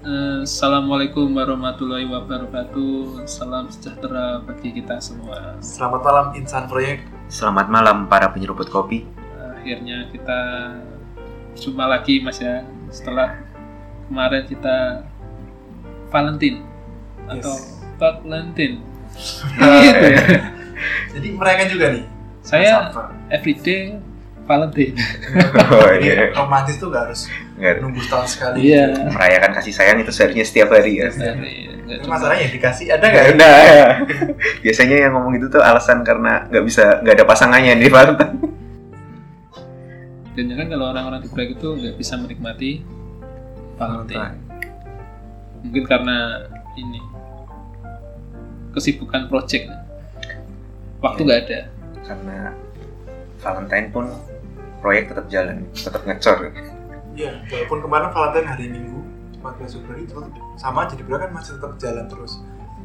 Eh, Assalamualaikum warahmatullahi wabarakatuh. Salam sejahtera bagi kita semua. Selamat malam insan proyek. Selamat malam para penyeruput kopi. Akhirnya kita jumpa lagi Mas ya setelah kemarin kita Valentine atau Yes. Valentine. gitu ya. Jadi merayakan juga nih. Saya everyday Valentine. Oh Jadi iya. romantis tuh gak harus Nggak- nunggu setahun sekali. Iya. Merayakan kasih sayang itu seharusnya setiap hari ya. Tapi cuma- masalahnya dikasih ada nggak? ya? Nah, biasanya yang ngomong itu tuh alasan karena nggak bisa nggak ada pasangannya di Valentine. Dan kan kalau orang-orang di proyek itu nggak bisa menikmati Valentine. Mungkin karena ini kesibukan project. Waktu Iya. nggak ada. Karena Valentine pun proyek tetap jalan, tetap ngecor. Iya. Walaupun kemarin Valentine hari Minggu 14 Februari itu sama aja dibilang kan masih tetap jalan terus.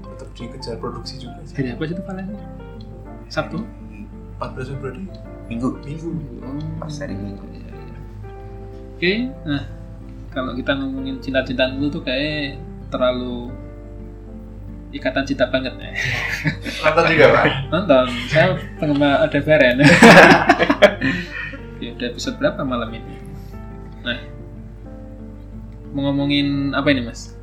Tetap dikejar produksi juga sih. Hari apa sih itu Valentine? Sabtu? 14 Februari Minggu, Minggu. Oh. pas hari Minggu. Iya, iya. Oke, nah kalau kita ngomongin cinta-cintaan dulu tuh kayak terlalu ikatan cinta banget ya. Nonton juga pak. Nonton, saya penggemar ada Beren. ya udah episode berapa malam ini? Nah, mau ngomongin apa ini mas?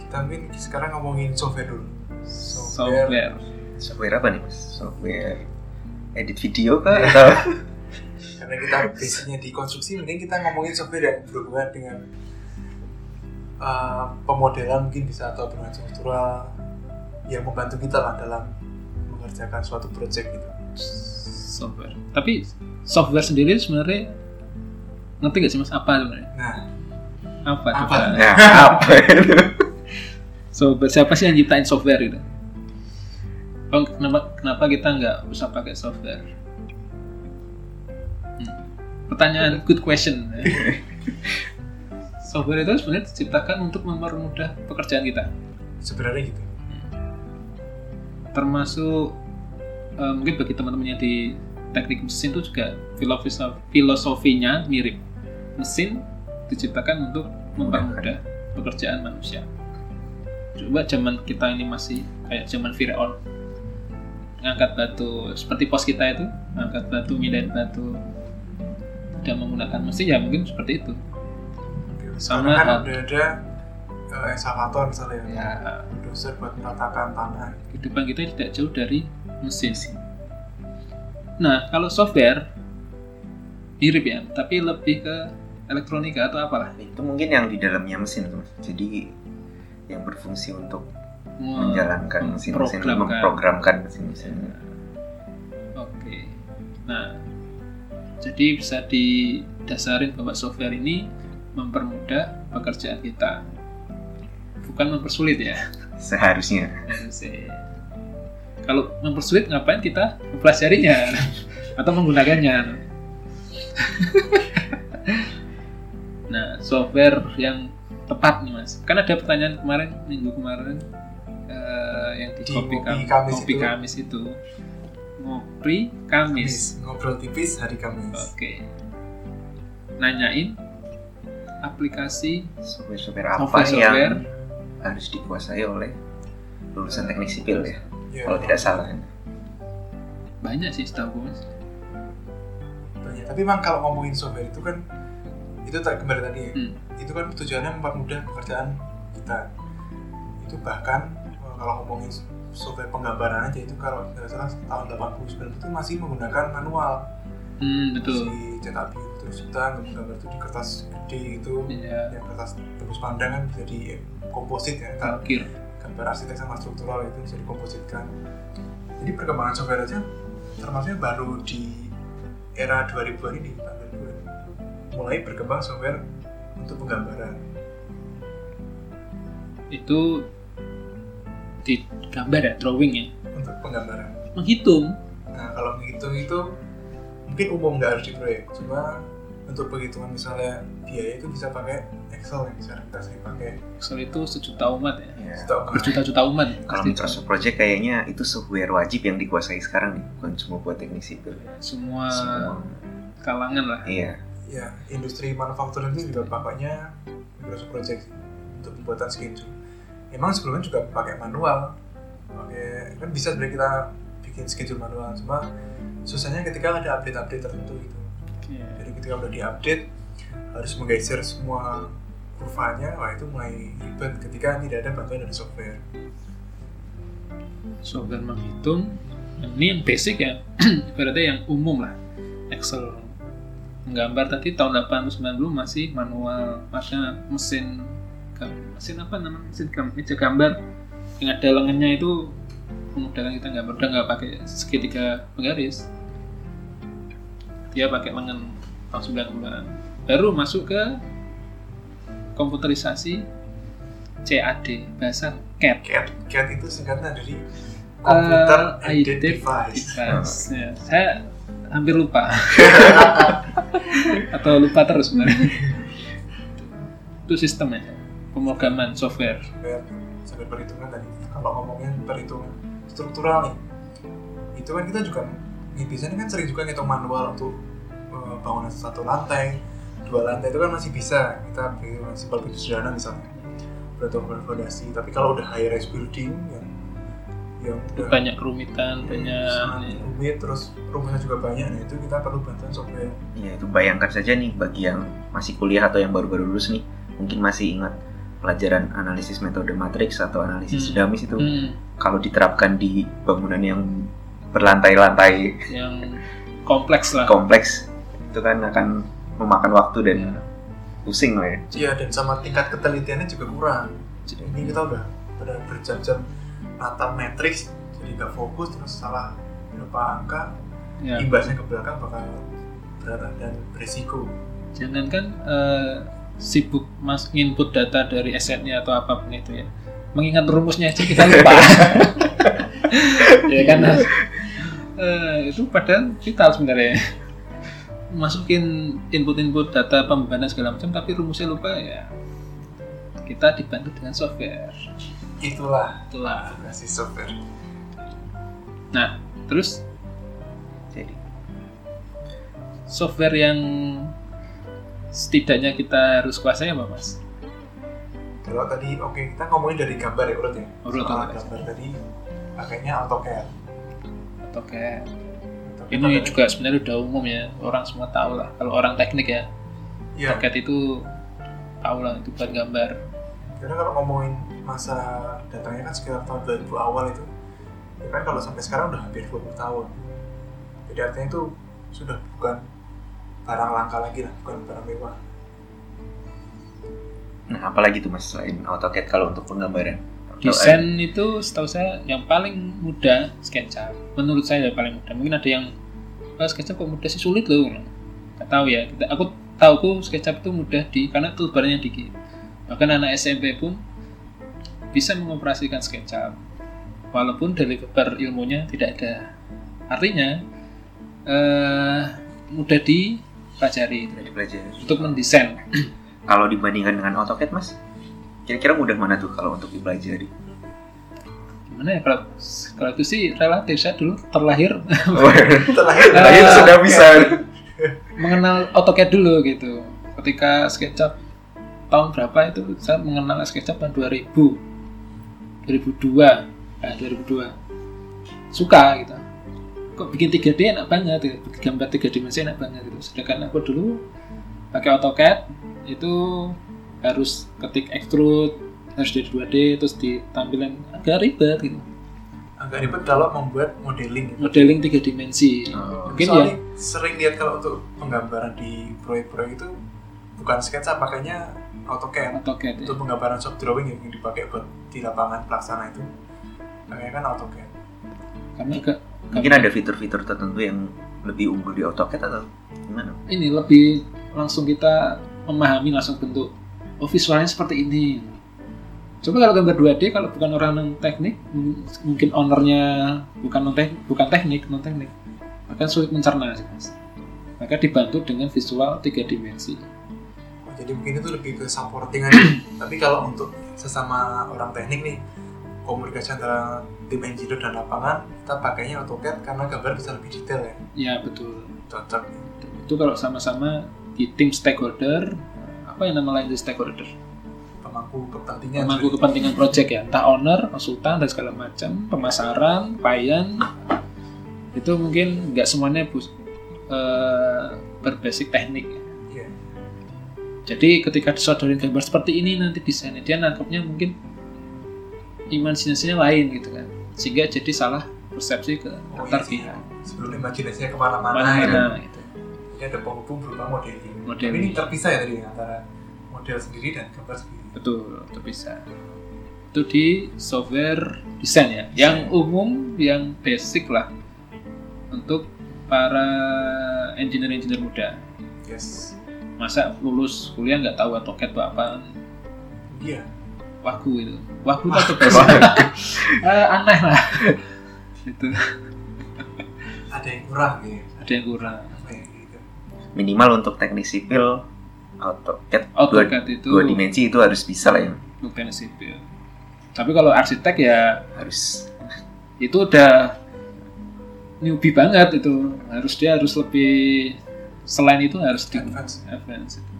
Kita mungkin sekarang ngomongin software dulu. Software. Software apa nih mas? Software edit video kah atau? Karena kita basicnya di konstruksi, mungkin kita ngomongin software yang berhubungan dengan uh, pemodelan mungkin bisa atau dengan struktural yang membantu kita lah dalam mengerjakan suatu project gitu. Software. Tapi software sendiri sebenarnya ngerti gak sih mas apa sebenarnya? Nah, Apa? Apa? coba? Nah, apa itu? Software siapa sih yang nyiptain software gitu? Oh, kenapa kenapa kita nggak bisa pakai software? Hmm. Pertanyaan good question. software itu sebenarnya diciptakan untuk mempermudah pekerjaan kita, sebenarnya gitu. termasuk eh, mungkin bagi teman-teman yang di teknik mesin itu juga filosofi filosofinya mirip. Mesin diciptakan untuk mempermudah pekerjaan manusia. Coba zaman kita ini masih kayak zaman Firaun. Ngangkat batu seperti pos kita itu ngangkat batu mindahin batu. Tidak menggunakan mesin ya mungkin seperti itu. Sama kan udah ada uh, excavator misalnya, ya bulldozer buat meratakan tanah. kehidupan kita tidak jauh dari mesin nah kalau software mirip ya tapi lebih ke elektronika atau apalah Itu mungkin yang di dalamnya mesin tuh. Jadi yang berfungsi untuk Wah, menjalankan mesin-mesin, memprogramkan. memprogramkan mesin-mesin. Oke. Nah, jadi bisa didasarin bahwa software ini mempermudah pekerjaan kita. Bukan mempersulit ya. Seharusnya. Harusnya. Kalau mempersulit ngapain kita mempelajarinya atau menggunakannya? nah, software yang tepat nih mas. Kan ada pertanyaan kemarin minggu kemarin eh, yang di, Di kopi, Kam- Kamis Ngopi itu. Kamis itu. Ngopi Kamis. Ngobrol tipis hari Kamis. Oke. Nanyain aplikasi Software-software apa software-software yang harus dikuasai oleh lulusan teknik sipil ya? Ya, Kalau tidak salah. banyak sih setahu gue mas. banyak. Tapi memang kalau ngomongin software itu kan itu tak kembali tadi ya. Hmm. Itu kan tujuannya mempermudah pekerjaan kita. Itu bahkan eh, kalau ngomongin software penggambaran aja itu kalau tidak salah tahun 89 itu masih menggunakan manual. Hmm, betul. Si cetak biru terus kita gambar itu di kertas gede itu Iya. yang kertas tembus pandang kan bisa di komposit ya kan Kalkir. gambar arsitek sama struktural itu bisa dikompositkan jadi perkembangan software aja termasuknya baru di era 2000-an ini 2000 mulai berkembang software untuk penggambaran Itu di gambar ya, drawing ya. untuk penggambaran Menghitung. nah kalau menghitung itu mungkin umum nggak harus di proyek cuma untuk perhitungan misalnya biaya itu bisa pakai Excel yang bisa kita sering pakai Excel itu sejuta umat ya. Ya. Berjuta-juta umat. Kalau. Microsoft Project kayaknya itu software wajib yang dikuasai sekarang nih, bukan cuma buat teknik sipil. Semua Semua. kalangan lah. Iya. Ya industri manufacturing itu juga pakainya Microsoft Project untuk pembuatan schedule emang sebelumnya juga pakai manual pakai kan bisa sebenarnya kita bikin schedule manual cuma susahnya ketika ada update-update tertentu gitu. Iya. jadi ketika udah diupdate harus menggeser semua kurvanya wah itu mulai ribet ketika tidak ada bantuan dari software. Software menghitung ini yang basic ya ibaratnya yang umum lah Excel menggambar tadi tahun 80 90 masih manual ada mesin mesin apa namanya? Mesin meja gambar. Yang ada lengannya itu memudahkan kita gambar. Udah nggak pakai segitiga penggaris. Dia pakai lengan tahun 90-an baru masuk ke komputerisasi CAD bahasa CAD CAD CAD itu singkatnya dari Computer Eh, Aided Aided Device Device. Ya, saya hampir lupa. Atau lupa terus sebenarnya itu sistemnya pemrograman software. Software. Software perhitungan tadi. Kalau ngomongin perhitungan struktural nih itu kan kita juga nih, biasanya kan sering juga ngitung manual untuk eh, bangunan satu lantai dua lantai itu kan masih bisa. Kita perhitungan simpel sederhana misalnya. Perhitungan fondasi. Tapi kalau udah high rise building yang udah. Banyak kerumitan banyak sangat rumit terus rumusnya juga banyak. Nah itu kita perlu bantuan software. Iya itu bayangkan saja nih bagi yang masih kuliah atau yang baru-baru lulus nih mungkin masih ingat pelajaran analisis metode matriks atau analisis Hmm. dinamis itu. Hmm, kalau diterapkan di bangunan yang berlantai-lantai. Yang kompleks lah. Kompleks. Itu kan akan memakan waktu dan pusing lah ya. iya dan sama tingkat ketelitiannya juga kurang. Jadi ini kita udah udah berjam-jam nata matriks jadi nggak fokus terus salah berapa angka ya. imbasnya ke belakang bakal berat dan berisiko jangankan eh, sibuk mas input data dari asetnya atau apa pun itu ya. Mengingat rumusnya aja kita lupa. Ya kan Eh, itu padahal vital sebenarnya. Masukin input-input data pembebanan segala macam tapi rumusnya lupa ya. Kita dibantu dengan software itulah. Itulah. Aplikasi software nah terus? Jadi software yang setidaknya kita harus kuasai apa mas? Kalau tadi oke kita ngomongin dari gambar ya urut ya? Urut, Soal gambar tadi pakainya AutoCAD. AutoCAD. Ini ada- juga sebenarnya udah umum ya orang semua tahu lah. Kalau orang teknik ya iya. AutoCAD itu tahu lah itu buat gambar. Karena kalau ngomongin masa datangnya kan sekitar tahun 2000 awal itu. Ya kan kalau sampai sekarang udah hampir 20 tahun. Jadi artinya itu sudah bukan barang langka lagi lah bukan barang mewah. Nah apalagi tuh mas selain AutoCAD kalau untuk penggambaran? desain itu setahu saya yang paling mudah SketchUp menurut saya yang paling mudah. Mungkin ada yang oh, SketchUp kok mudah sih? Sulit loh. Nggak tahu ya. Aku tahu ku SketchUp itu mudah di karena toolbarnya dikit. Bahkan anak SMP pun bisa mengoperasikan SketchUp walaupun deliver ilmunya tidak ada artinya eh, mudah dipelajari Sudah dipelajari. untuk mendesain Kalau dibandingkan dengan AutoCAD mas, kira-kira mudah mana tuh kalau untuk dipelajari? gimana ya kalau kalau itu sih relatif saya dulu terlahir terakhir Terakhir Ah, sudah oke. bisa. mengenal AutoCAD dulu gitu. Ketika SketchUp tahun berapa itu saya mengenal SketchUp tahun 2000, 2002, nah 2002. Suka gitu. Kok bikin 3D enak banget, gitu. gambar 3 dimensi enak banget gitu. Sedangkan aku dulu pakai AutoCAD itu harus ketik extrude, harus jadi 2D, terus ditampilkan agak ribet gitu. agak ribet kalau membuat modeling gitu. Modeling 3 dimensi. Oh, Mungkin ya sering lihat kalau untuk penggambaran di proyek-proyek itu bukan sketsa pakainya AutoCAD. AutoCAD ya. untuk penggambaran soft drawing yang dipakai buat di lapangan pelaksana itu pakainya kan AutoCAD. Karena agak Mungkin ada fitur-fitur tertentu yang lebih unggul di AutoCAD atau gimana? ini lebih langsung kita memahami langsung bentuk oh visualnya seperti ini. Coba kalau gambar 2D kalau bukan orang non teknik mungkin ownernya bukan non teknik bukan teknik non teknik. Akan sulit mencerna sih mas. Maka dibantu dengan visual tiga dimensi jadi mungkin itu lebih ke supporting aja. Tapi kalau untuk sesama orang teknik nih komunikasi antara tim engineer dan lapangan kita pakainya AutoCAD karena gambar bisa lebih detail ya. Ya betul. Cocok. Itu kalau sama-sama di tim stakeholder apa yang nama lain di stakeholder? Pemangku kepentingan. Pemangku sebenarnya. kepentingan project ya. Entah owner konsultan dan segala macam pemasaran klien itu mungkin nggak semuanya bus, eh, berbasic teknik. Iya. Jadi ketika disodorin gambar seperti ini nanti desainnya dia nangkepnya mungkin imajinasinya lain gitu kan sehingga jadi salah persepsi ke Oh, antar iya pihak sebelum imajinasinya ke mana-mana mana ya. gitu Jadi ada penghubung berupa modeling. Modeling. Tapi ini terpisah ya tadi antara model sendiri dan gambar sendiri. betul bisa itu di software desain ya yang umum yang basic lah untuk para engineer-engineer muda Yes. Masa lulus kuliah nggak tahu AutoCAD itu apa? Iya. wagu itu. Wagu itu apa basic Eh, aneh lah. Itu. Ada yang kurang gitu. ada yang kurang. Ya gitu. Minimal untuk teknik sipil AutoCAD dua, AutoCAD itu dua dimensi itu harus bisa lah ya. bukan sipil. Tapi kalau arsitek ya Harus. itu udah newbie banget itu. Harus dia harus lebih selain itu harus di Advance. advance itu.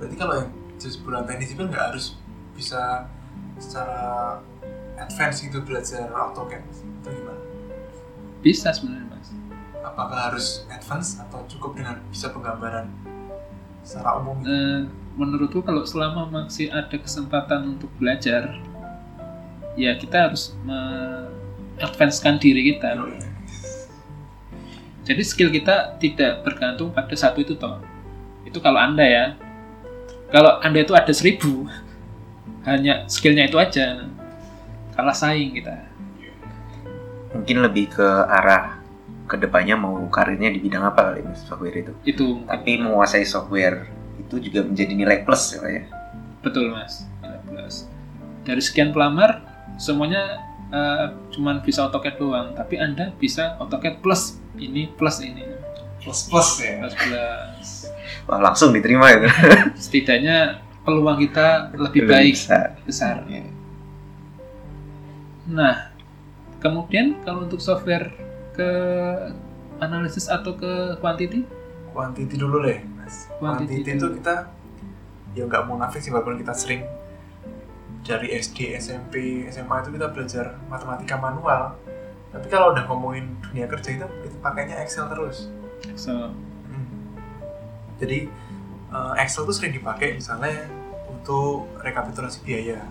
Berarti kalau yang jenis bulan teknik sipil nggak harus bisa secara advance itu belajar AutoCAD itu gimana? bisa sebenarnya mas Apakah harus advance atau cukup dengan bisa penggambaran secara umum? gitu? Eh, menurutku kalau selama masih ada kesempatan untuk belajar ya kita harus mengadvancekan diri kita Yo, iya. Jadi skill kita tidak bergantung pada satu itu toh. Itu kalau anda ya. Kalau anda itu ada seribu hanya skillnya itu aja. Kalah saing kita. Mungkin lebih ke arah ke depannya mau karirnya di bidang apa kali mas software itu. itu. Tapi menguasai software itu juga menjadi nilai plus ya ya. betul mas. Nilai plus. dari sekian pelamar semuanya eh, cuman bisa AutoCAD doang. Tapi anda bisa AutoCAD plus ini plus ini Plus plus ya. plus plus Wah langsung diterima itu. setidaknya peluang kita lebih Lebih baik besar. besar nah kemudian kalau untuk software ke analisis atau ke quantity Quantity dulu deh, mas. Quantity Quantity, itu kita ya nggak munafik sih walaupun kita sering dari SD, SMP, SMA itu kita belajar matematika manual. Tapi kalau udah ngomongin dunia kerja itu pakainya Excel terus. so Hmm. Jadi eh, Excel tuh sering dipakai misalnya untuk rekapitulasi biaya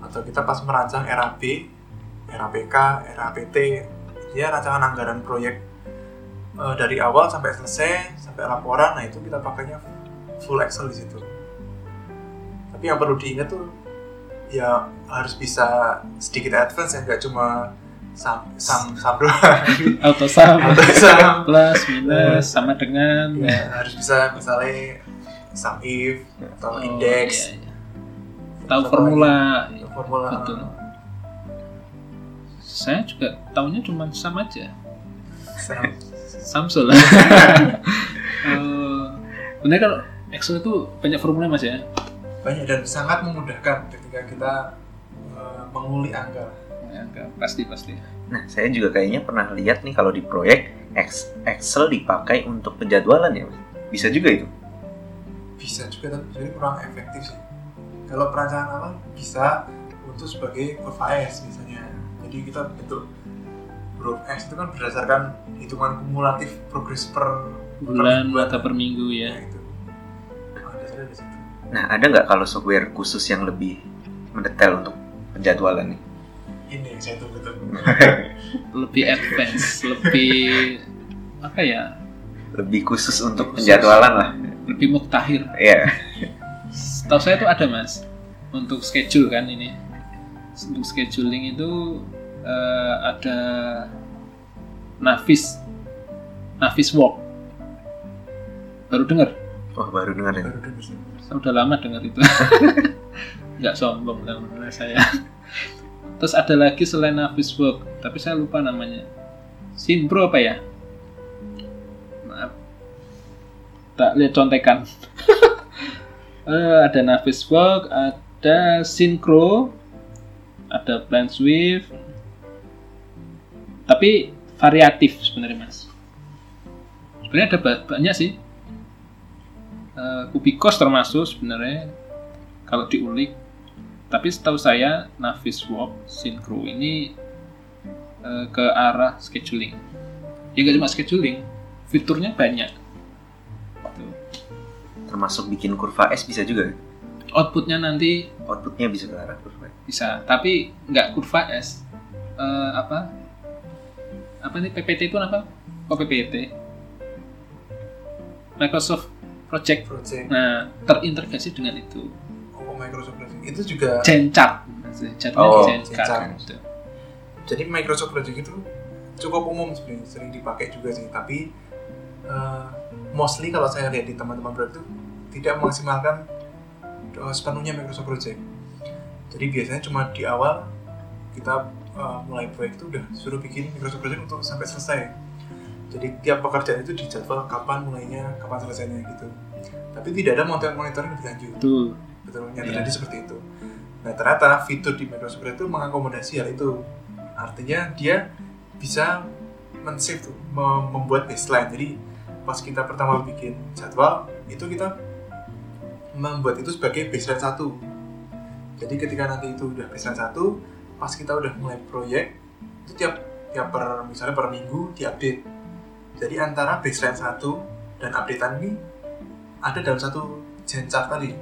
atau kita pas merancang RAB, RAPK, RAPT, ya rancangan anggaran proyek eh, dari awal sampai selesai sampai laporan, nah itu kita pakainya full Excel di situ. Tapi yang perlu diingat tuh ya harus bisa sedikit advance ya nggak cuma sam sam sam doang. Auto sum atau sam. Plus minus sama dengan. Ya, harus bisa misalnya sum if atau Oh, index. iya, iya. tahu formula. Atau formula Betul. saya juga tahunya cuma sum aja. Sum. Samsul Eh, Bener kalau Excel itu banyak formula mas ya? Banyak dan sangat memudahkan ketika kita eh, menguli angka Ya, pasti pasti. Nah saya juga kayaknya pernah lihat nih kalau di proyek Ex- Excel dipakai untuk penjadwalan ya. Bisa juga itu. bisa juga tapi jadi kurang efektif sih. Kalau perancangan awal bisa untuk sebagai kurva S misalnya. Jadi kita bentuk huruf S itu kan berdasarkan hitungan kumulatif progres per bulan per atau per minggu ya. Itu. Nah, situ. Nah ada nggak kalau software khusus yang lebih mendetail untuk penjadwalan nih? Ini yang saya tunggu tunggu lebih advance lebih apa ya Lebih khusus untuk Khusus. penjadwalan lah. lebih muktahir Iya. Tahu saya itu ada mas untuk schedule kan ini. Untuk scheduling itu eh, ada Navis, Navis Walk. Baru dengar? Wah baru dengar ya. baru dengar sih Saya udah lama dengar itu. Nggak sombong teman saya. Terus ada lagi selain Navis Walk, tapi saya lupa namanya. Simpro apa ya? Maaf. Tak lihat contekan. Eh, ada Navis Walk, ada Synchro, ada Plan Swift. Tapi variatif sebenarnya mas. Sebenarnya ada ba- banyak sih. Eh, Kubikos termasuk sebenarnya kalau diulik Tapi setahu saya Navisworks Synchro ini eh, ke arah scheduling. Ya nggak cuma scheduling, fiturnya banyak. Tuh. Termasuk bikin kurva S bisa juga. Outputnya nanti Outputnya bisa ke arah kurva S. bisa, tapi nggak kurva S. Eh, apa? Apa nih PPT itu apa? Kok PPT? Microsoft Project. project Nah, terintegrasi dengan itu. Microsoft Project. Itu juga. Jatuhnya Oh, gitu. jadi Microsoft Project itu cukup umum sebenarnya sering dipakai juga sih. Tapi eh, mostly kalau saya lihat di teman-teman project itu tidak memaksimalkan eh, sepenuhnya Microsoft Project. Jadi biasanya cuma di awal kita eh, mulai proyek itu udah suruh bikin Microsoft Project untuk sampai selesai. Jadi tiap pekerjaan itu dijadwal kapan mulainya kapan selesainya gitu. Tapi tidak ada monitoring monitoring lebih lanjut. Betul. Betul yang Iya. terjadi seperti itu. Nah ternyata fitur di Microsoft Project itu mengakomodasi hal itu. Artinya dia bisa mem- membuat baseline. Jadi pas kita pertama bikin jadwal itu kita membuat itu sebagai baseline satu. Jadi ketika nanti itu udah baseline satu pas kita udah mulai proyek itu tiap tiap per misalnya per minggu diupdate. Jadi antara baseline satu dan updatean ini ada dalam satu Genchart tadi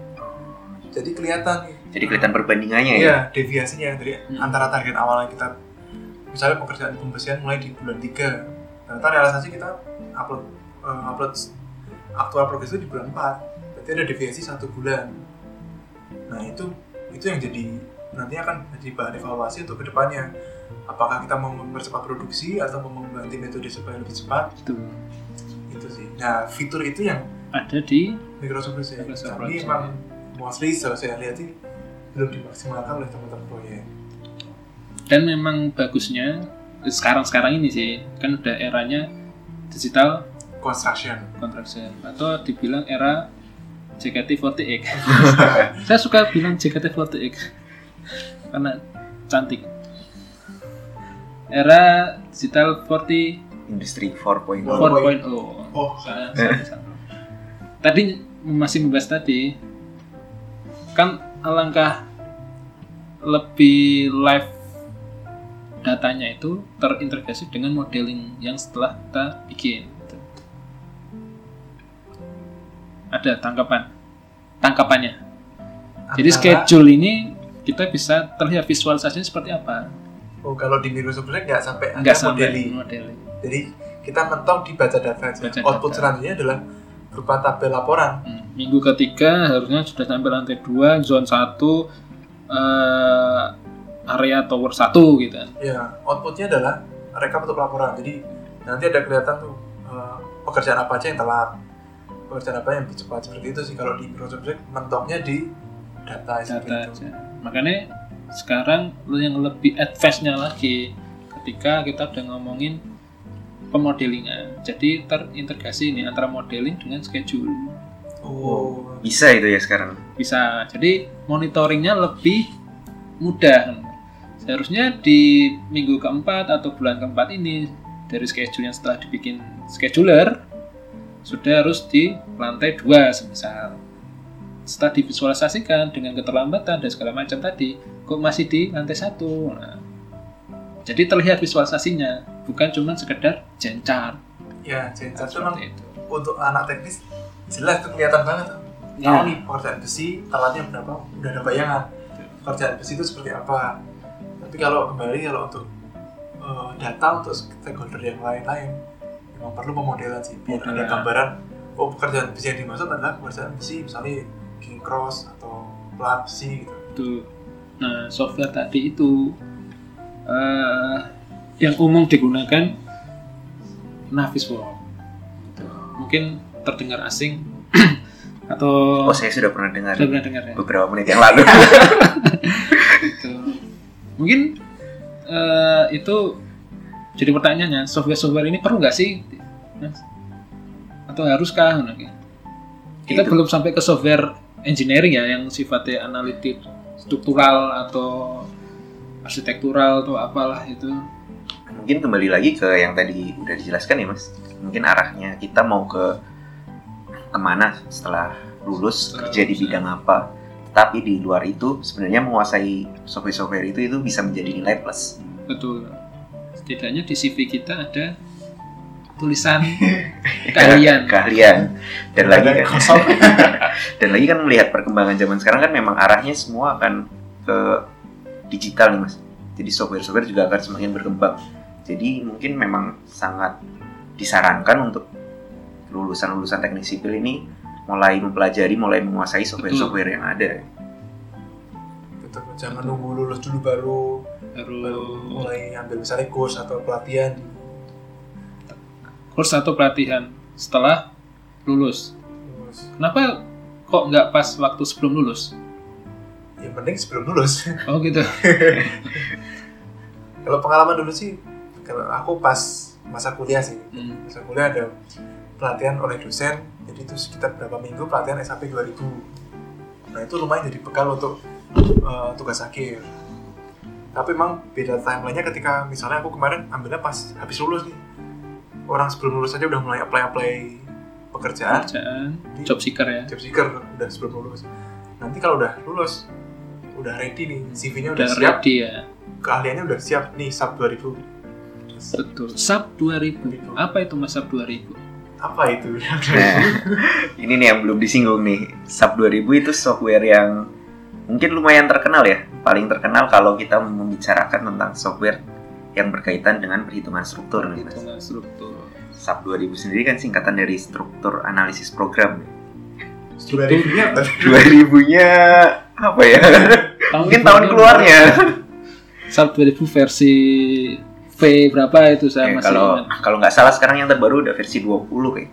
jadi kelihatan Jadi kelihatan perbandingannya ya. Iya, deviasinya dari Hmm. antara target awalnya kita misalnya pekerjaan pembersihan mulai di bulan 3. Ternyata realisasi kita upload eh, upload aktual progres itu di bulan 4. Berarti ada deviasi satu bulan. Nah, itu itu yang jadi nanti akan jadi bahan evaluasi untuk ke depannya. Apakah kita mau mempercepat produksi atau mau mengganti metode supaya lebih cepat? Itu Itu sih. Nah, fitur itu yang ada di Microsoft Project. Microsoft Tapi Project. emang mostly saya lihat sih belum dimaksimalkan oleh teman-teman proyek. dan memang bagusnya sekarang-sekarang ini sih kan udah eranya digital Construction. contraction atau dibilang era JKT48. Saya suka bilang JKT48 karena cantik. Era digital 40 Industri 4.0. 4.0. Oh, Saya- saya- saya- Tadi masih membahas tadi kan alangkah lebih live datanya itu terintegrasi dengan modeling yang setelah kita bikin. Ada tangkapan, tangkapannya. Jadi antara- schedule ini kita bisa terlihat visualisasinya seperti apa. Oh, kalau di Microsoft Project nggak sampai ada Enggak sampai modeling. modeling. Jadi kita mentok di baca data aja. Baca Output data. selanjutnya adalah berupa tabel laporan. Hmm, Minggu ketiga harusnya sudah sampai lantai 2, zone 1, eh, area tower 1 gitu kan. Ya, outputnya adalah rekap untuk laporan. Jadi nanti ada kelihatan tuh eh, pekerjaan apa aja yang telat, pekerjaan apa yang lebih cepat seperti itu sih. Kalau di Project mentoknya di data, Data itu. aja. Makanya sekarang yang lebih advance-nya lagi ketika kita udah ngomongin pemodelingan. Jadi terintegrasi ini antara modeling dengan schedule. Oh, Bisa itu ya sekarang. Bisa. Jadi monitoringnya lebih mudah. Seharusnya di minggu keempat atau bulan keempat ini dari schedule yang setelah dibikin scheduler sudah harus di lantai dua semisal. Setelah divisualisasikan dengan keterlambatan dan segala macam tadi, kok masih di lantai satu. Nah, jadi terlihat visualisasinya, bukan cuma sekedar jencar. ya, itu memang Seperti itu. untuk anak teknis jelas tuh kelihatan banget. Ya. Tahu nih pekerjaan besi telatnya berapa, udah ada bayangan. Pekerjaan besi itu seperti apa. Tapi kalau kembali kalau untuk eh, data untuk stakeholder yang lain-lain memang perlu pemodelan sih biar ada gambaran oh pekerjaan besi yang dimaksud adalah pekerjaan besi misalnya king cross atau plat besi gitu. Itu. Nah, software tadi itu eh, yang umum digunakan Navisworks. Gitu. Mungkin terdengar asing atau Oh saya sudah pernah dengar sudah pernah dengar ya. beberapa menit yang lalu. Gitu. Mungkin eh, itu jadi pertanyaannya software-software ini perlu nggak sih? Atau haruskah? Nah, gitu. Kita Itu. belum sampai ke software engineering ya yang sifatnya analitik struktural atau arsitektural atau apalah itu. Mungkin kembali lagi ke yang tadi udah dijelaskan ya mas. Mungkin arahnya kita mau ke ke mana setelah lulus Setelah kerja di lulus, bidang apa. tapi di luar itu sebenarnya menguasai software-software itu itu bisa menjadi nilai plus. Betul. Setidaknya di CV kita ada tulisan keahlian. keahlian dan lagi kan, kosong. dan lagi kan melihat perkembangan zaman sekarang kan memang arahnya semua akan ke digital nih mas jadi software-software juga akan semakin berkembang jadi mungkin memang sangat disarankan untuk lulusan-lulusan teknik sipil ini mulai mempelajari mulai menguasai software-software yang ada Betul. Jangan nunggu lulus dulu baru baru Baru mulai ambil misalnya kurs atau pelatihan. kurs atau pelatihan setelah lulus. Terus, Kenapa kok nggak pas waktu sebelum lulus? Yang penting sebelum lulus. Oh gitu. kalau pengalaman dulu sih, kalau aku pas masa kuliah sih, Hmm. masa kuliah ada pelatihan oleh dosen, jadi itu sekitar berapa minggu pelatihan SAP 2000. Nah itu lumayan jadi bekal untuk uh, tugas akhir. Tapi emang beda timelinenya ketika misalnya aku kemarin ambilnya pas habis lulus nih. Orang sebelum lulus aja udah mulai apply-apply pekerjaan, Pekerjaan, Jadi, job seeker ya. job seeker udah sebelum lulus. Nanti kalau udah lulus, udah ready nih, CV-nya udah, Udah siap, ready ya. keahliannya udah siap nih SAP 2000. Betul. SAP 2000. Apa itu Mas SAP 2000? Apa itu? Nah, ini nih yang belum disinggung nih. SAP 2000 itu software yang mungkin lumayan terkenal ya. Paling terkenal kalau kita membicarakan tentang software yang berkaitan dengan perhitungan struktur nih, Mas. Hitungan struktur. SAP 2000 sendiri kan singkatan dari struktur analisis program. Struktur 2000-nya apa? 2000-nya apa ya? Mungkin tahun keluarnya. SAP 2000 versi V berapa itu saya Ya, masih kalau ingat. kalau nggak salah sekarang yang terbaru udah versi 20 kayak.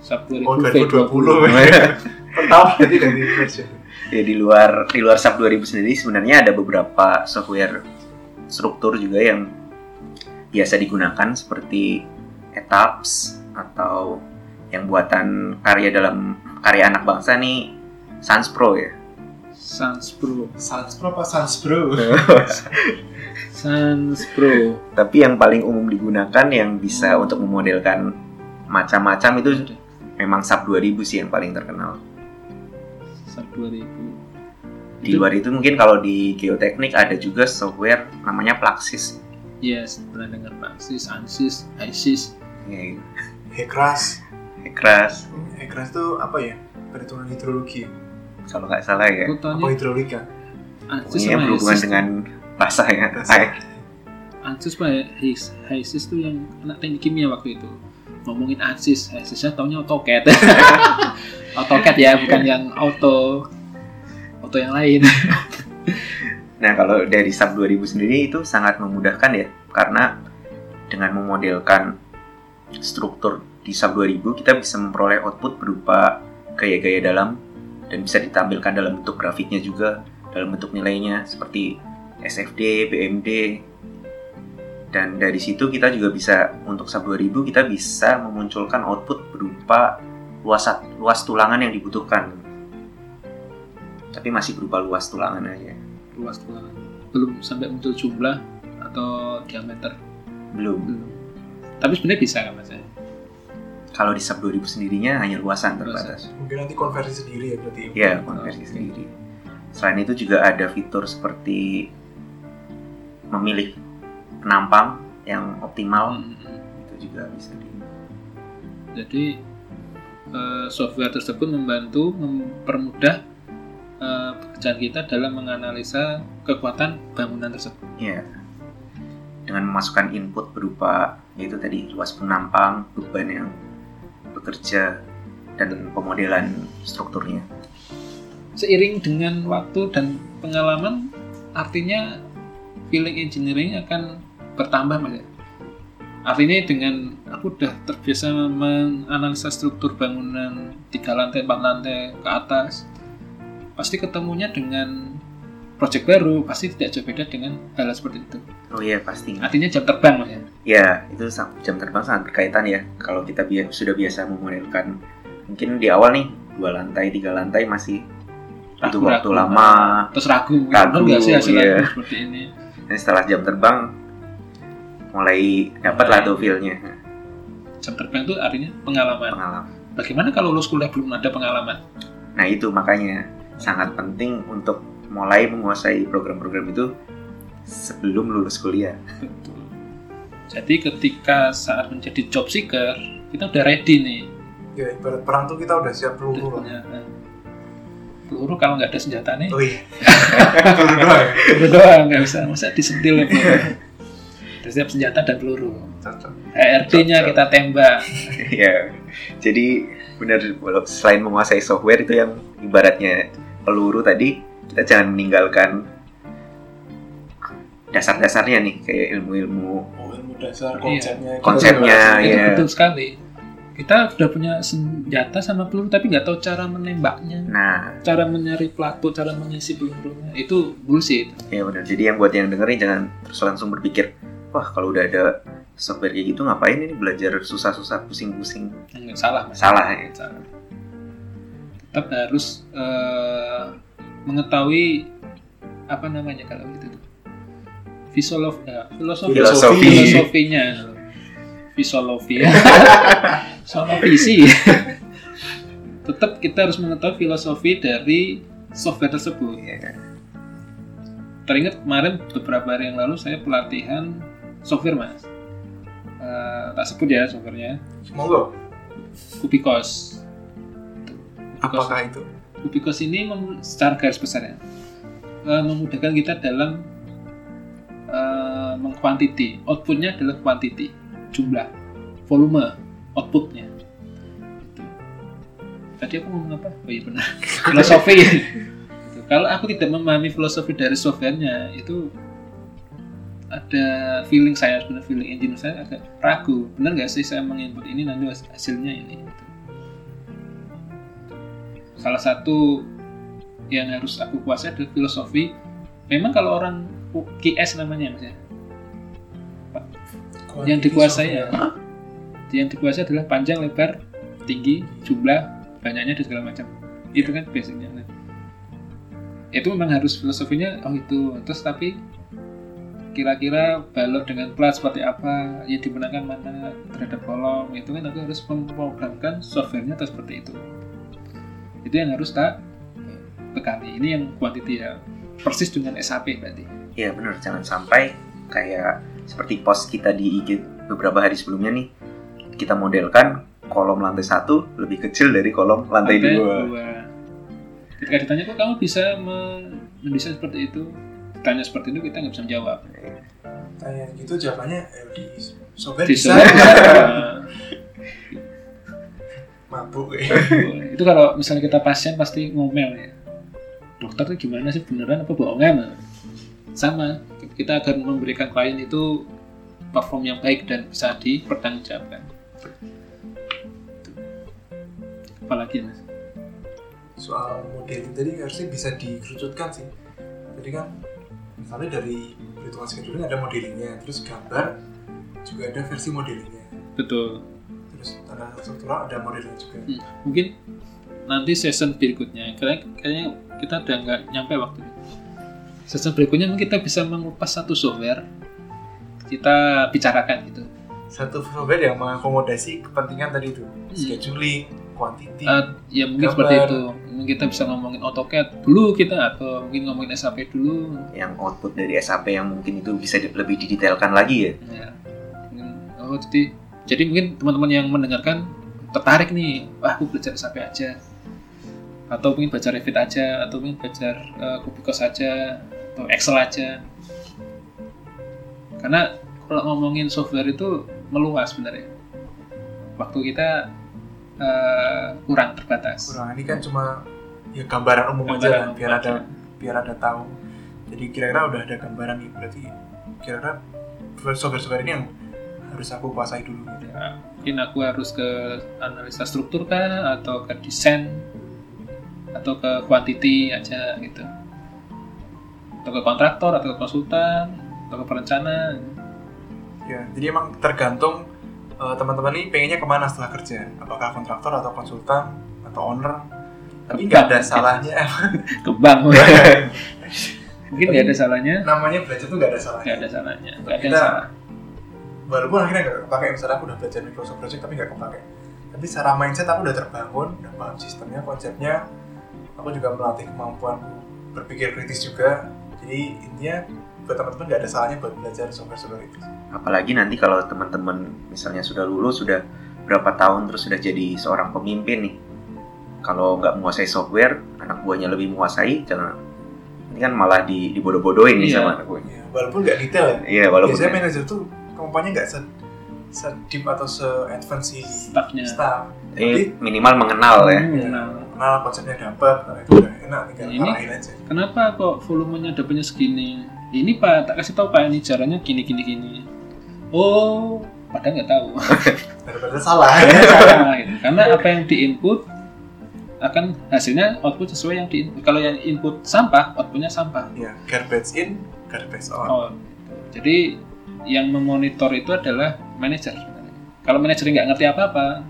SAP 2000 Oh, V20. 2020. Pertama jadi dari version. ya di luar di luar SAP 2000 sendiri sebenarnya ada beberapa software struktur juga yang biasa digunakan seperti Etaps atau yang buatan karya dalam karya anak bangsa nih Sans Pro ya. Sans Pro. Sans Pro apa Sans Bro? Sans Pro. Tapi yang paling umum digunakan yang bisa untuk memodelkan macam-macam itu memang SAP 2000 sih yang paling terkenal. SAP 2000. Di luar itu mungkin kalau di geoteknik ada juga software namanya Plaxis. Yes, pernah dengar Praxis, Ansys, ISIS. Ya, Hekras. keras Hekras itu apa ya? Perhitungan hidrologi. Kalau nggak salah ya. Apa Fotonya hidrolika? Ansys Ini yang sama berhubungan dengan bahasa ya. Apa ya? His, Hisis tuh yang anak teknik kimia waktu itu. Ngomongin Ansys, Hisisnya taunya AutoCAD. AutoCAD ya, bukan yang auto auto yang lain. Nah, kalau dari SAP 2000 sendiri itu sangat memudahkan ya, karena dengan memodelkan struktur di SAP 2000 kita bisa memperoleh output berupa gaya-gaya dalam dan bisa ditampilkan dalam bentuk grafiknya juga, dalam bentuk nilainya seperti SFD, BMD. Dan dari situ kita juga bisa untuk SAP 2000 kita bisa memunculkan output berupa luas luas tulangan yang dibutuhkan. Tapi masih berupa luas tulangan aja. Luas tulangan. Belum sampai muncul jumlah atau diameter. Belum. Belum. Tapi sebenarnya bisa kan mas? ya? Kalau di SAP 2000 sendirinya hanya luasan terbatas. Mungkin nanti konversi sendiri ya berarti. Ya, konversi sendiri. Selain itu juga ada fitur seperti memilih penampang yang optimal Hmm. itu juga bisa di Jadi eh, software tersebut membantu mempermudah eh, pekerjaan kita dalam menganalisa kekuatan bangunan tersebut. ya dengan memasukkan input berupa yaitu tadi luas penampang, beban yang bekerja dan pemodelan strukturnya. Seiring dengan waktu dan pengalaman, artinya feeling engineering akan bertambah mas. ya? Artinya dengan aku udah terbiasa menganalisa struktur bangunan tiga lantai, empat lantai ke atas, pasti ketemunya dengan project baru, pasti tidak jauh beda dengan hal seperti itu. Oh iya pasti. Artinya jam terbang mas ya. Ya, itu jam terbang sangat berkaitan ya. Kalau kita bia- sudah biasa memodelkan, mungkin di awal nih dua lantai, tiga lantai masih butuh waktu Ragu-ragu. lama. Terus ragu, Ragu, bener nggak sih hasilnya iya. seperti ini? Dan setelah jam terbang, mulai dapat lah tuh feel-nya. Jam terbang itu artinya pengalaman. Pengalaman. Bagaimana kalau lulus kuliah belum ada pengalaman? Nah itu makanya sangat penting untuk mulai menguasai program-program itu sebelum lulus kuliah. Betul. Jadi ketika saat menjadi job seeker, kita udah ready nih. Ya ibarat perang tuh kita udah siap peluru lah. Ya, nah. Peluru kalau nggak ada senjata nih, Oh iya. peluru doang ya. peluru doang nggak bisa, masa disentil ya peluru. Udah siap senjata dan peluru. Cocok. HRD-nya Cocok. kita tembak. ya, jadi benar selain menguasai software itu yang ibaratnya peluru tadi, kita jangan meninggalkan dasar-dasarnya nih kayak ilmu-ilmu Dasar Iya. konsepnya. gitu. Konsepnya, itu iya. betul sekali. Kita sudah punya senjata sama peluru tapi nggak tahu cara menembaknya, Nah, cara menyari pelaku, cara mengisi pelurunya. Itu bullshit. ya benar. Jadi yang buat yang dengerin jangan terus langsung berpikir, wah kalau udah ada software kayak gitu ngapain ini belajar susah-susah pusing-pusing. Salah, Mas. Salah ya. Salah. Tetap harus eh, mengetahui apa namanya kalau gitu tuh. Ya, filosofi, Filosofi. filosofinya, filosofi, soal visi. Tetap kita harus mengetahui filosofi dari software tersebut. Ya. Teringat kemarin beberapa hari yang lalu saya pelatihan software mas. Eh, tak sebut ya softwarenya, Monggo. Kubicos. Apakah itu? Kubicos ini secara garis besarnya eh, memudahkan kita dalam mengkuantiti. Outputnya adalah quantity, jumlah, volume, outputnya. Gitu. Tadi aku ngomong apa? Oh iya benar. Filosofi. Gitu. Kalau aku tidak memahami filosofi dari softwarenya, itu ada feeling saya sebenarnya feeling engine saya agak ragu benar nggak sih saya menginput ini nanti hasil- hasilnya ini gitu. salah satu yang harus aku kuasai adalah filosofi memang kalau orang QS namanya mas ya yang dikuasai ya. Yang dikuasai adalah panjang lebar tinggi jumlah banyaknya dan segala macam. Itu kan basicnya. Nah, itu memang harus filosofinya oh itu. Terus tapi kira-kira balok dengan plat seperti apa yang dimenangkan mana terhadap kolom itu kan aku harus memprogramkan softwarenya atau seperti itu. Itu yang harus tak tekani ini yang quantity ya. Persis dengan SAP berarti. Iya benar, jangan sampai kayak seperti post kita di IG beberapa hari sebelumnya nih kita modelkan kolom lantai satu lebih kecil dari kolom lantai Lantai dua. dua. ketika ditanya kok kamu bisa men- mendesain seperti itu ditanya seperti itu kita nggak bisa menjawab Tanya gitu jawabannya eh, di Di bisa. Mabuk ya. itu kalau misalnya kita pasien pasti ngomel ya dokter tuh gimana sih beneran apa bohongan sama kita akan memberikan klien itu perform yang baik dan bisa dipertanggungjawabkan apalagi mas Soal modeling tadi harusnya bisa dikerucutkan sih. Jadi kan misalnya dari virtual scheduling ada modelingnya, terus gambar juga ada versi modelingnya. betul Terus tanda struktural ada modelingnya juga. Hmm, mungkin nanti season berikutnya kayaknya, kayaknya kita udah nggak nyampe waktunya season berikutnya mungkin kita bisa mengupas satu software. Kita bicarakan gitu. Satu software yang mengakomodasi kepentingan tadi itu, scheduling, quantity. Eh, ya mungkin Gambar. seperti itu. Mungkin kita bisa ngomongin AutoCAD dulu kita atau mungkin ngomongin SAP dulu. Yang output dari SAP yang mungkin itu bisa di- lebih didetailkan lagi ya. ya. Oh jadi jadi mungkin teman-teman yang mendengarkan tertarik nih wah aku belajar SAP aja. Atau mungkin belajar Revit aja atau mungkin belajar uh, Kubicos aja atau Excel aja karena kalau ngomongin software itu meluas sebenarnya waktu kita eh, kurang terbatas Kurang ini kan cuma ya gambaran umum aja Gambaran kan, umum biar aja. ada biar ada tahu. Jadi kira-kira udah ada gambaran nih, berarti kira-kira software-software ini yang harus aku kuasai dulu. Gitu. Ya, mungkin aku harus ke analisa struktur kah atau ke desain atau ke quantity aja gitu atau ke kontraktor atau ke konsultan atau ke perencana. Ya, jadi emang tergantung eh, teman-teman ini pengennya ke mana setelah kerja. Apakah kontraktor atau konsultan atau owner? Tapi nggak ada salahnya. ke bank. Mungkin nggak ada salahnya. Namanya belajar tuh nggak ada salahnya. nggak ada salahnya. Nggak ada salah. walaupun akhirnya nggak kepake misalnya aku udah belajar Microsoft Project tapi nggak kepake. Tapi secara mindset aku udah terbangun udah paham sistemnya konsepnya. Aku juga melatih kemampuan berpikir kritis juga jadi intinya buat teman-teman nggak ada salahnya buat belajar software-software itu. Apalagi nanti kalau teman-teman misalnya sudah lulus sudah berapa tahun terus sudah jadi seorang pemimpin nih. Kalau nggak menguasai software anak buahnya lebih menguasai jangan ini kan malah di dibodoh-bodohin nih Iya. sama anak buahnya. Ya, walaupun nggak detail ya. Iya walaupun biasanya manajer tuh kemampuannya nggak se, se deep atau se advance si Staffnya. staff eh, minimal mengenal ya. Nah, kenal konsepnya dapat nah, itu udah enak tinggal Ini- arahin aja kenapa kok volumenya dapatnya segini? Ini pak, tak kasih tahu pak ini caranya gini gini gini. Oh, padahal nggak tahu. daripada salah Salah, gitu. Karena apa yang diinput akan hasilnya output sesuai yang di kalau yang input sampah outputnya sampah. ya garbage in garbage out Oh, jadi yang memonitor itu adalah manajer. sebenarnya. Kalau manajer nggak ngerti apa-apa,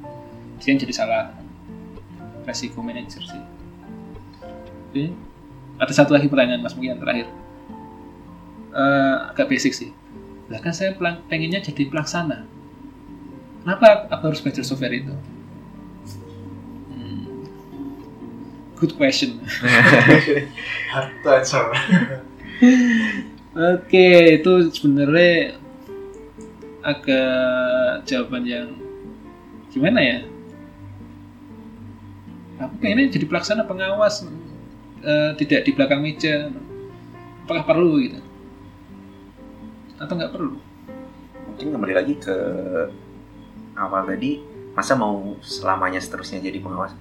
dia yang jadi salah. Resiko manajer sih. Oke. Ada satu lagi pertanyaan mas mungkin yang terakhir. Eh, agak basic sih. Lah kan saya pelang- pengennya jadi pelaksana. Kenapa aku harus belajar software itu? Hmm. Good question. hard to answer Oke, itu sebenarnya agak jawaban yang gimana ya? Aku pengennya jadi pelaksana pengawas, eh, tidak di belakang meja. Apakah perlu gitu? Atau nggak perlu? mungkin kembali lagi ke awal tadi masa mau selamanya seterusnya jadi pengawas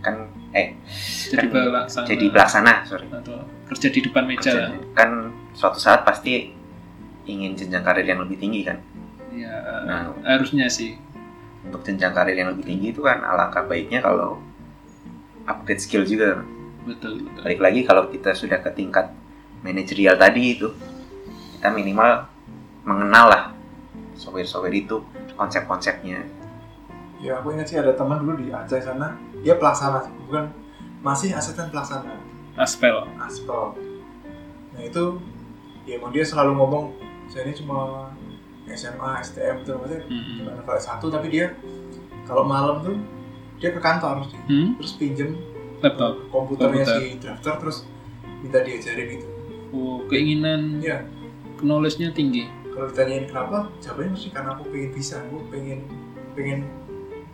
kan eh Jadi Kan pelaksana jadi pelaksana sorry atau kerja di depan meja Kerja- lah. kan suatu saat pasti ingin jenjang karir yang lebih tinggi kan Ya, Nah. harusnya sih. untuk jenjang karir yang lebih tinggi itu kan alangkah baiknya kalau upgrade skill juga Betul, betul. balik lagi kalau kita sudah ke tingkat manajerial tadi itu kita minimal mengenal lah software-software itu konsep-konsepnya ya aku ingat sih ada teman dulu di Aceh sana dia pelaksana sih, bukan masih asisten pelaksana Aspel. aspal nah itu ya emang dia selalu ngomong saya ini cuma SMA STM itu maksudnya Hmm. cuma level S1 tapi dia kalau malam tuh dia ke kantor Hmm? terus pinjem Laptop. komputernya Komputer. si drafter terus minta diajarin gitu Oh, keinginan Iya. knowledge-nya tinggi. kalau ditanyain kenapa jawabannya mesti karena aku pengen bisa aku pengen pengen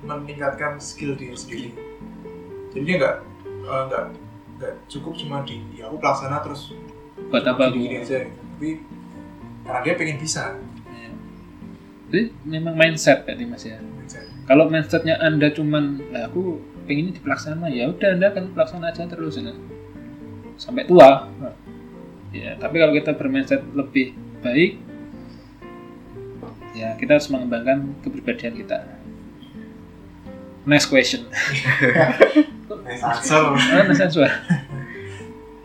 meningkatkan skill diri sendiri jadi dia nggak eh, nggak nggak cukup cuma di ya aku pelaksana terus Buat apa aku? aja gitu. tapi karena dia pengen bisa Ya. Jadi memang mindset berarti mas ya. Kalau mindsetnya anda cuman, lah aku pengen di pelaksana ya udah anda akan pelaksana aja terus ya. sampai tua. Ya, tapi kalau kita bermindset lebih baik, ya kita harus mengembangkan kepribadian kita. Next question. Answer. Next answer.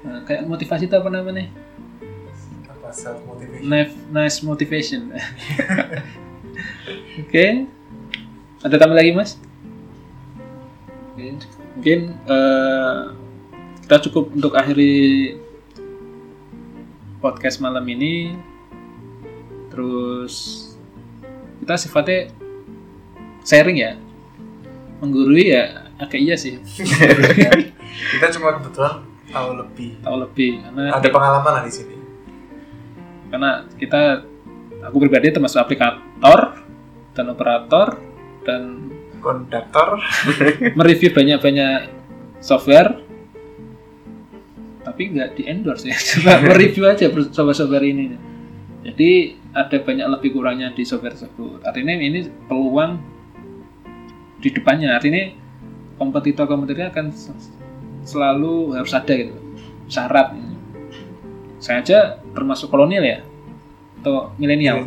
Nah, kayak motivasi itu apa namanya? self motivation Nice, nice motivation. Oke. Ada tambah lagi, Mas? Mungkin eh, kita cukup untuk akhiri podcast malam ini. Terus kita sifatnya sharing ya. Menggurui ya agak iya sih. kita cuma kebetulan tahu lebih Tahu lebih karena ada pengalaman lah di sini karena kita aku pribadi termasuk aplikator dan operator dan konduktor. Mereview banyak-banyak software. Tapi nggak di endorse ya. Cuma mereview aja software-software ini. Jadi ada banyak lebih kurangnya di software tersebut. Artinya ini peluang di depannya. Artinya kompetitor-kompetitornya akan selalu harus ada gitu. Syarat. Saya aja termasuk kolonial ya? Atau milenial.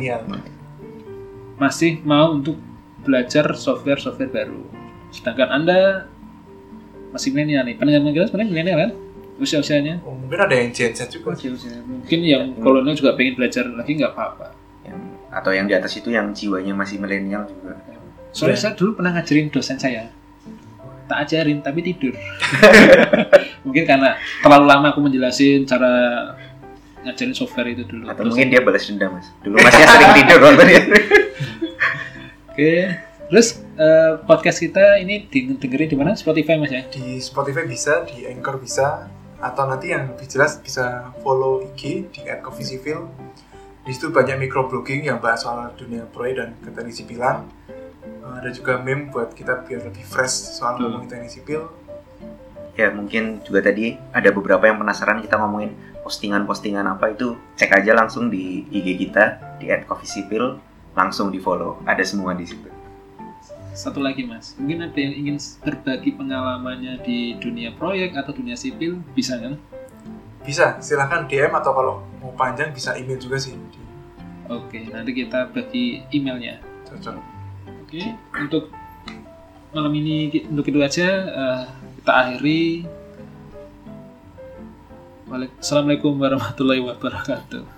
Masih mau untuk belajar software-software baru. Sedangkan Anda masih milenial nih. Pendengar kita sebenarnya milenial kan? Usia-usianya. oh, mungkin ada yang Gen Z juga Usia-usia. Mungkin yang kolonial juga pengen belajar lagi nggak apa-apa. yang atau yang di atas itu yang jiwanya masih milenial juga Soalnya Iya. saya dulu pernah ngajarin dosen saya. Tak ajarin tapi tidur. mungkin karena terlalu lama aku menjelasin cara ngajarin software itu dulu. atau Terus- mungkin dia balas dendam mas dulu masnya sering tidur waktu dia Oke, Terus eh, podcast kita ini dengerin di mana? Spotify mas ya? Di Spotify bisa, di Anchor bisa, atau nanti yang lebih jelas bisa follow IG di @coffeecivil. Di situ banyak microblogging yang bahas soal dunia proyek dan keteknik sipilan. Eh, Ada juga meme buat kita biar lebih fresh soal Betul. ngomongin teknik sipil. Ya mungkin juga tadi ada beberapa yang penasaran kita ngomongin postingan-postingan apa itu cek aja langsung di IG kita di @coffeesipil langsung di follow ada semua di situ. Satu lagi mas, mungkin ada yang ingin berbagi pengalamannya di dunia proyek atau dunia sipil, bisa kan? Bisa, silahkan DM atau kalau mau panjang bisa email juga sih. Oke, nanti kita bagi emailnya. Cocok. Oke, untuk malam ini untuk itu aja eh, kita akhiri. Waalaikumsalam Assalamualaikum warahmatullahi wabarakatuh.